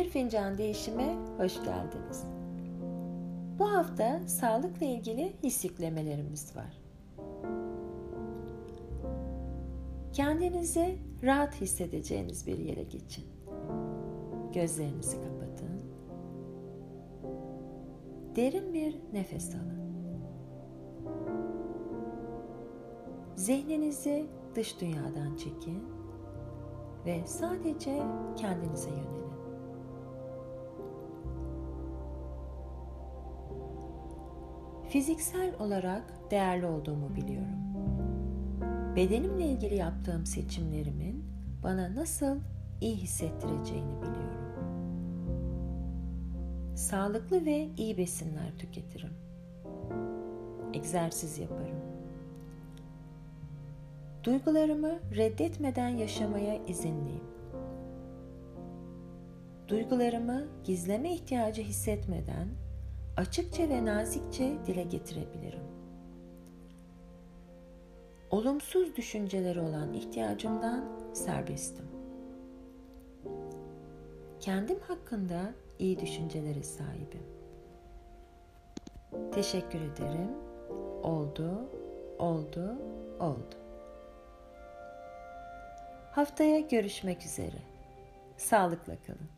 fincan değişime hoş geldiniz. Bu hafta sağlıkla ilgili his yüklemelerimiz var. Kendinizi rahat hissedeceğiniz bir yere geçin. Gözlerinizi kapatın. Derin bir nefes alın. Zihninizi dış dünyadan çekin ve sadece kendinize yönelin. Fiziksel olarak değerli olduğumu biliyorum. Bedenimle ilgili yaptığım seçimlerimin bana nasıl iyi hissettireceğini biliyorum. Sağlıklı ve iyi besinler tüketirim. Egzersiz yaparım. Duygularımı reddetmeden yaşamaya izinliyim. Duygularımı gizleme ihtiyacı hissetmeden açıkça ve nazikçe dile getirebilirim. Olumsuz düşünceleri olan ihtiyacımdan serbestim. Kendim hakkında iyi düşüncelere sahibim. Teşekkür ederim. Oldu, oldu, oldu. Haftaya görüşmek üzere. Sağlıkla kalın.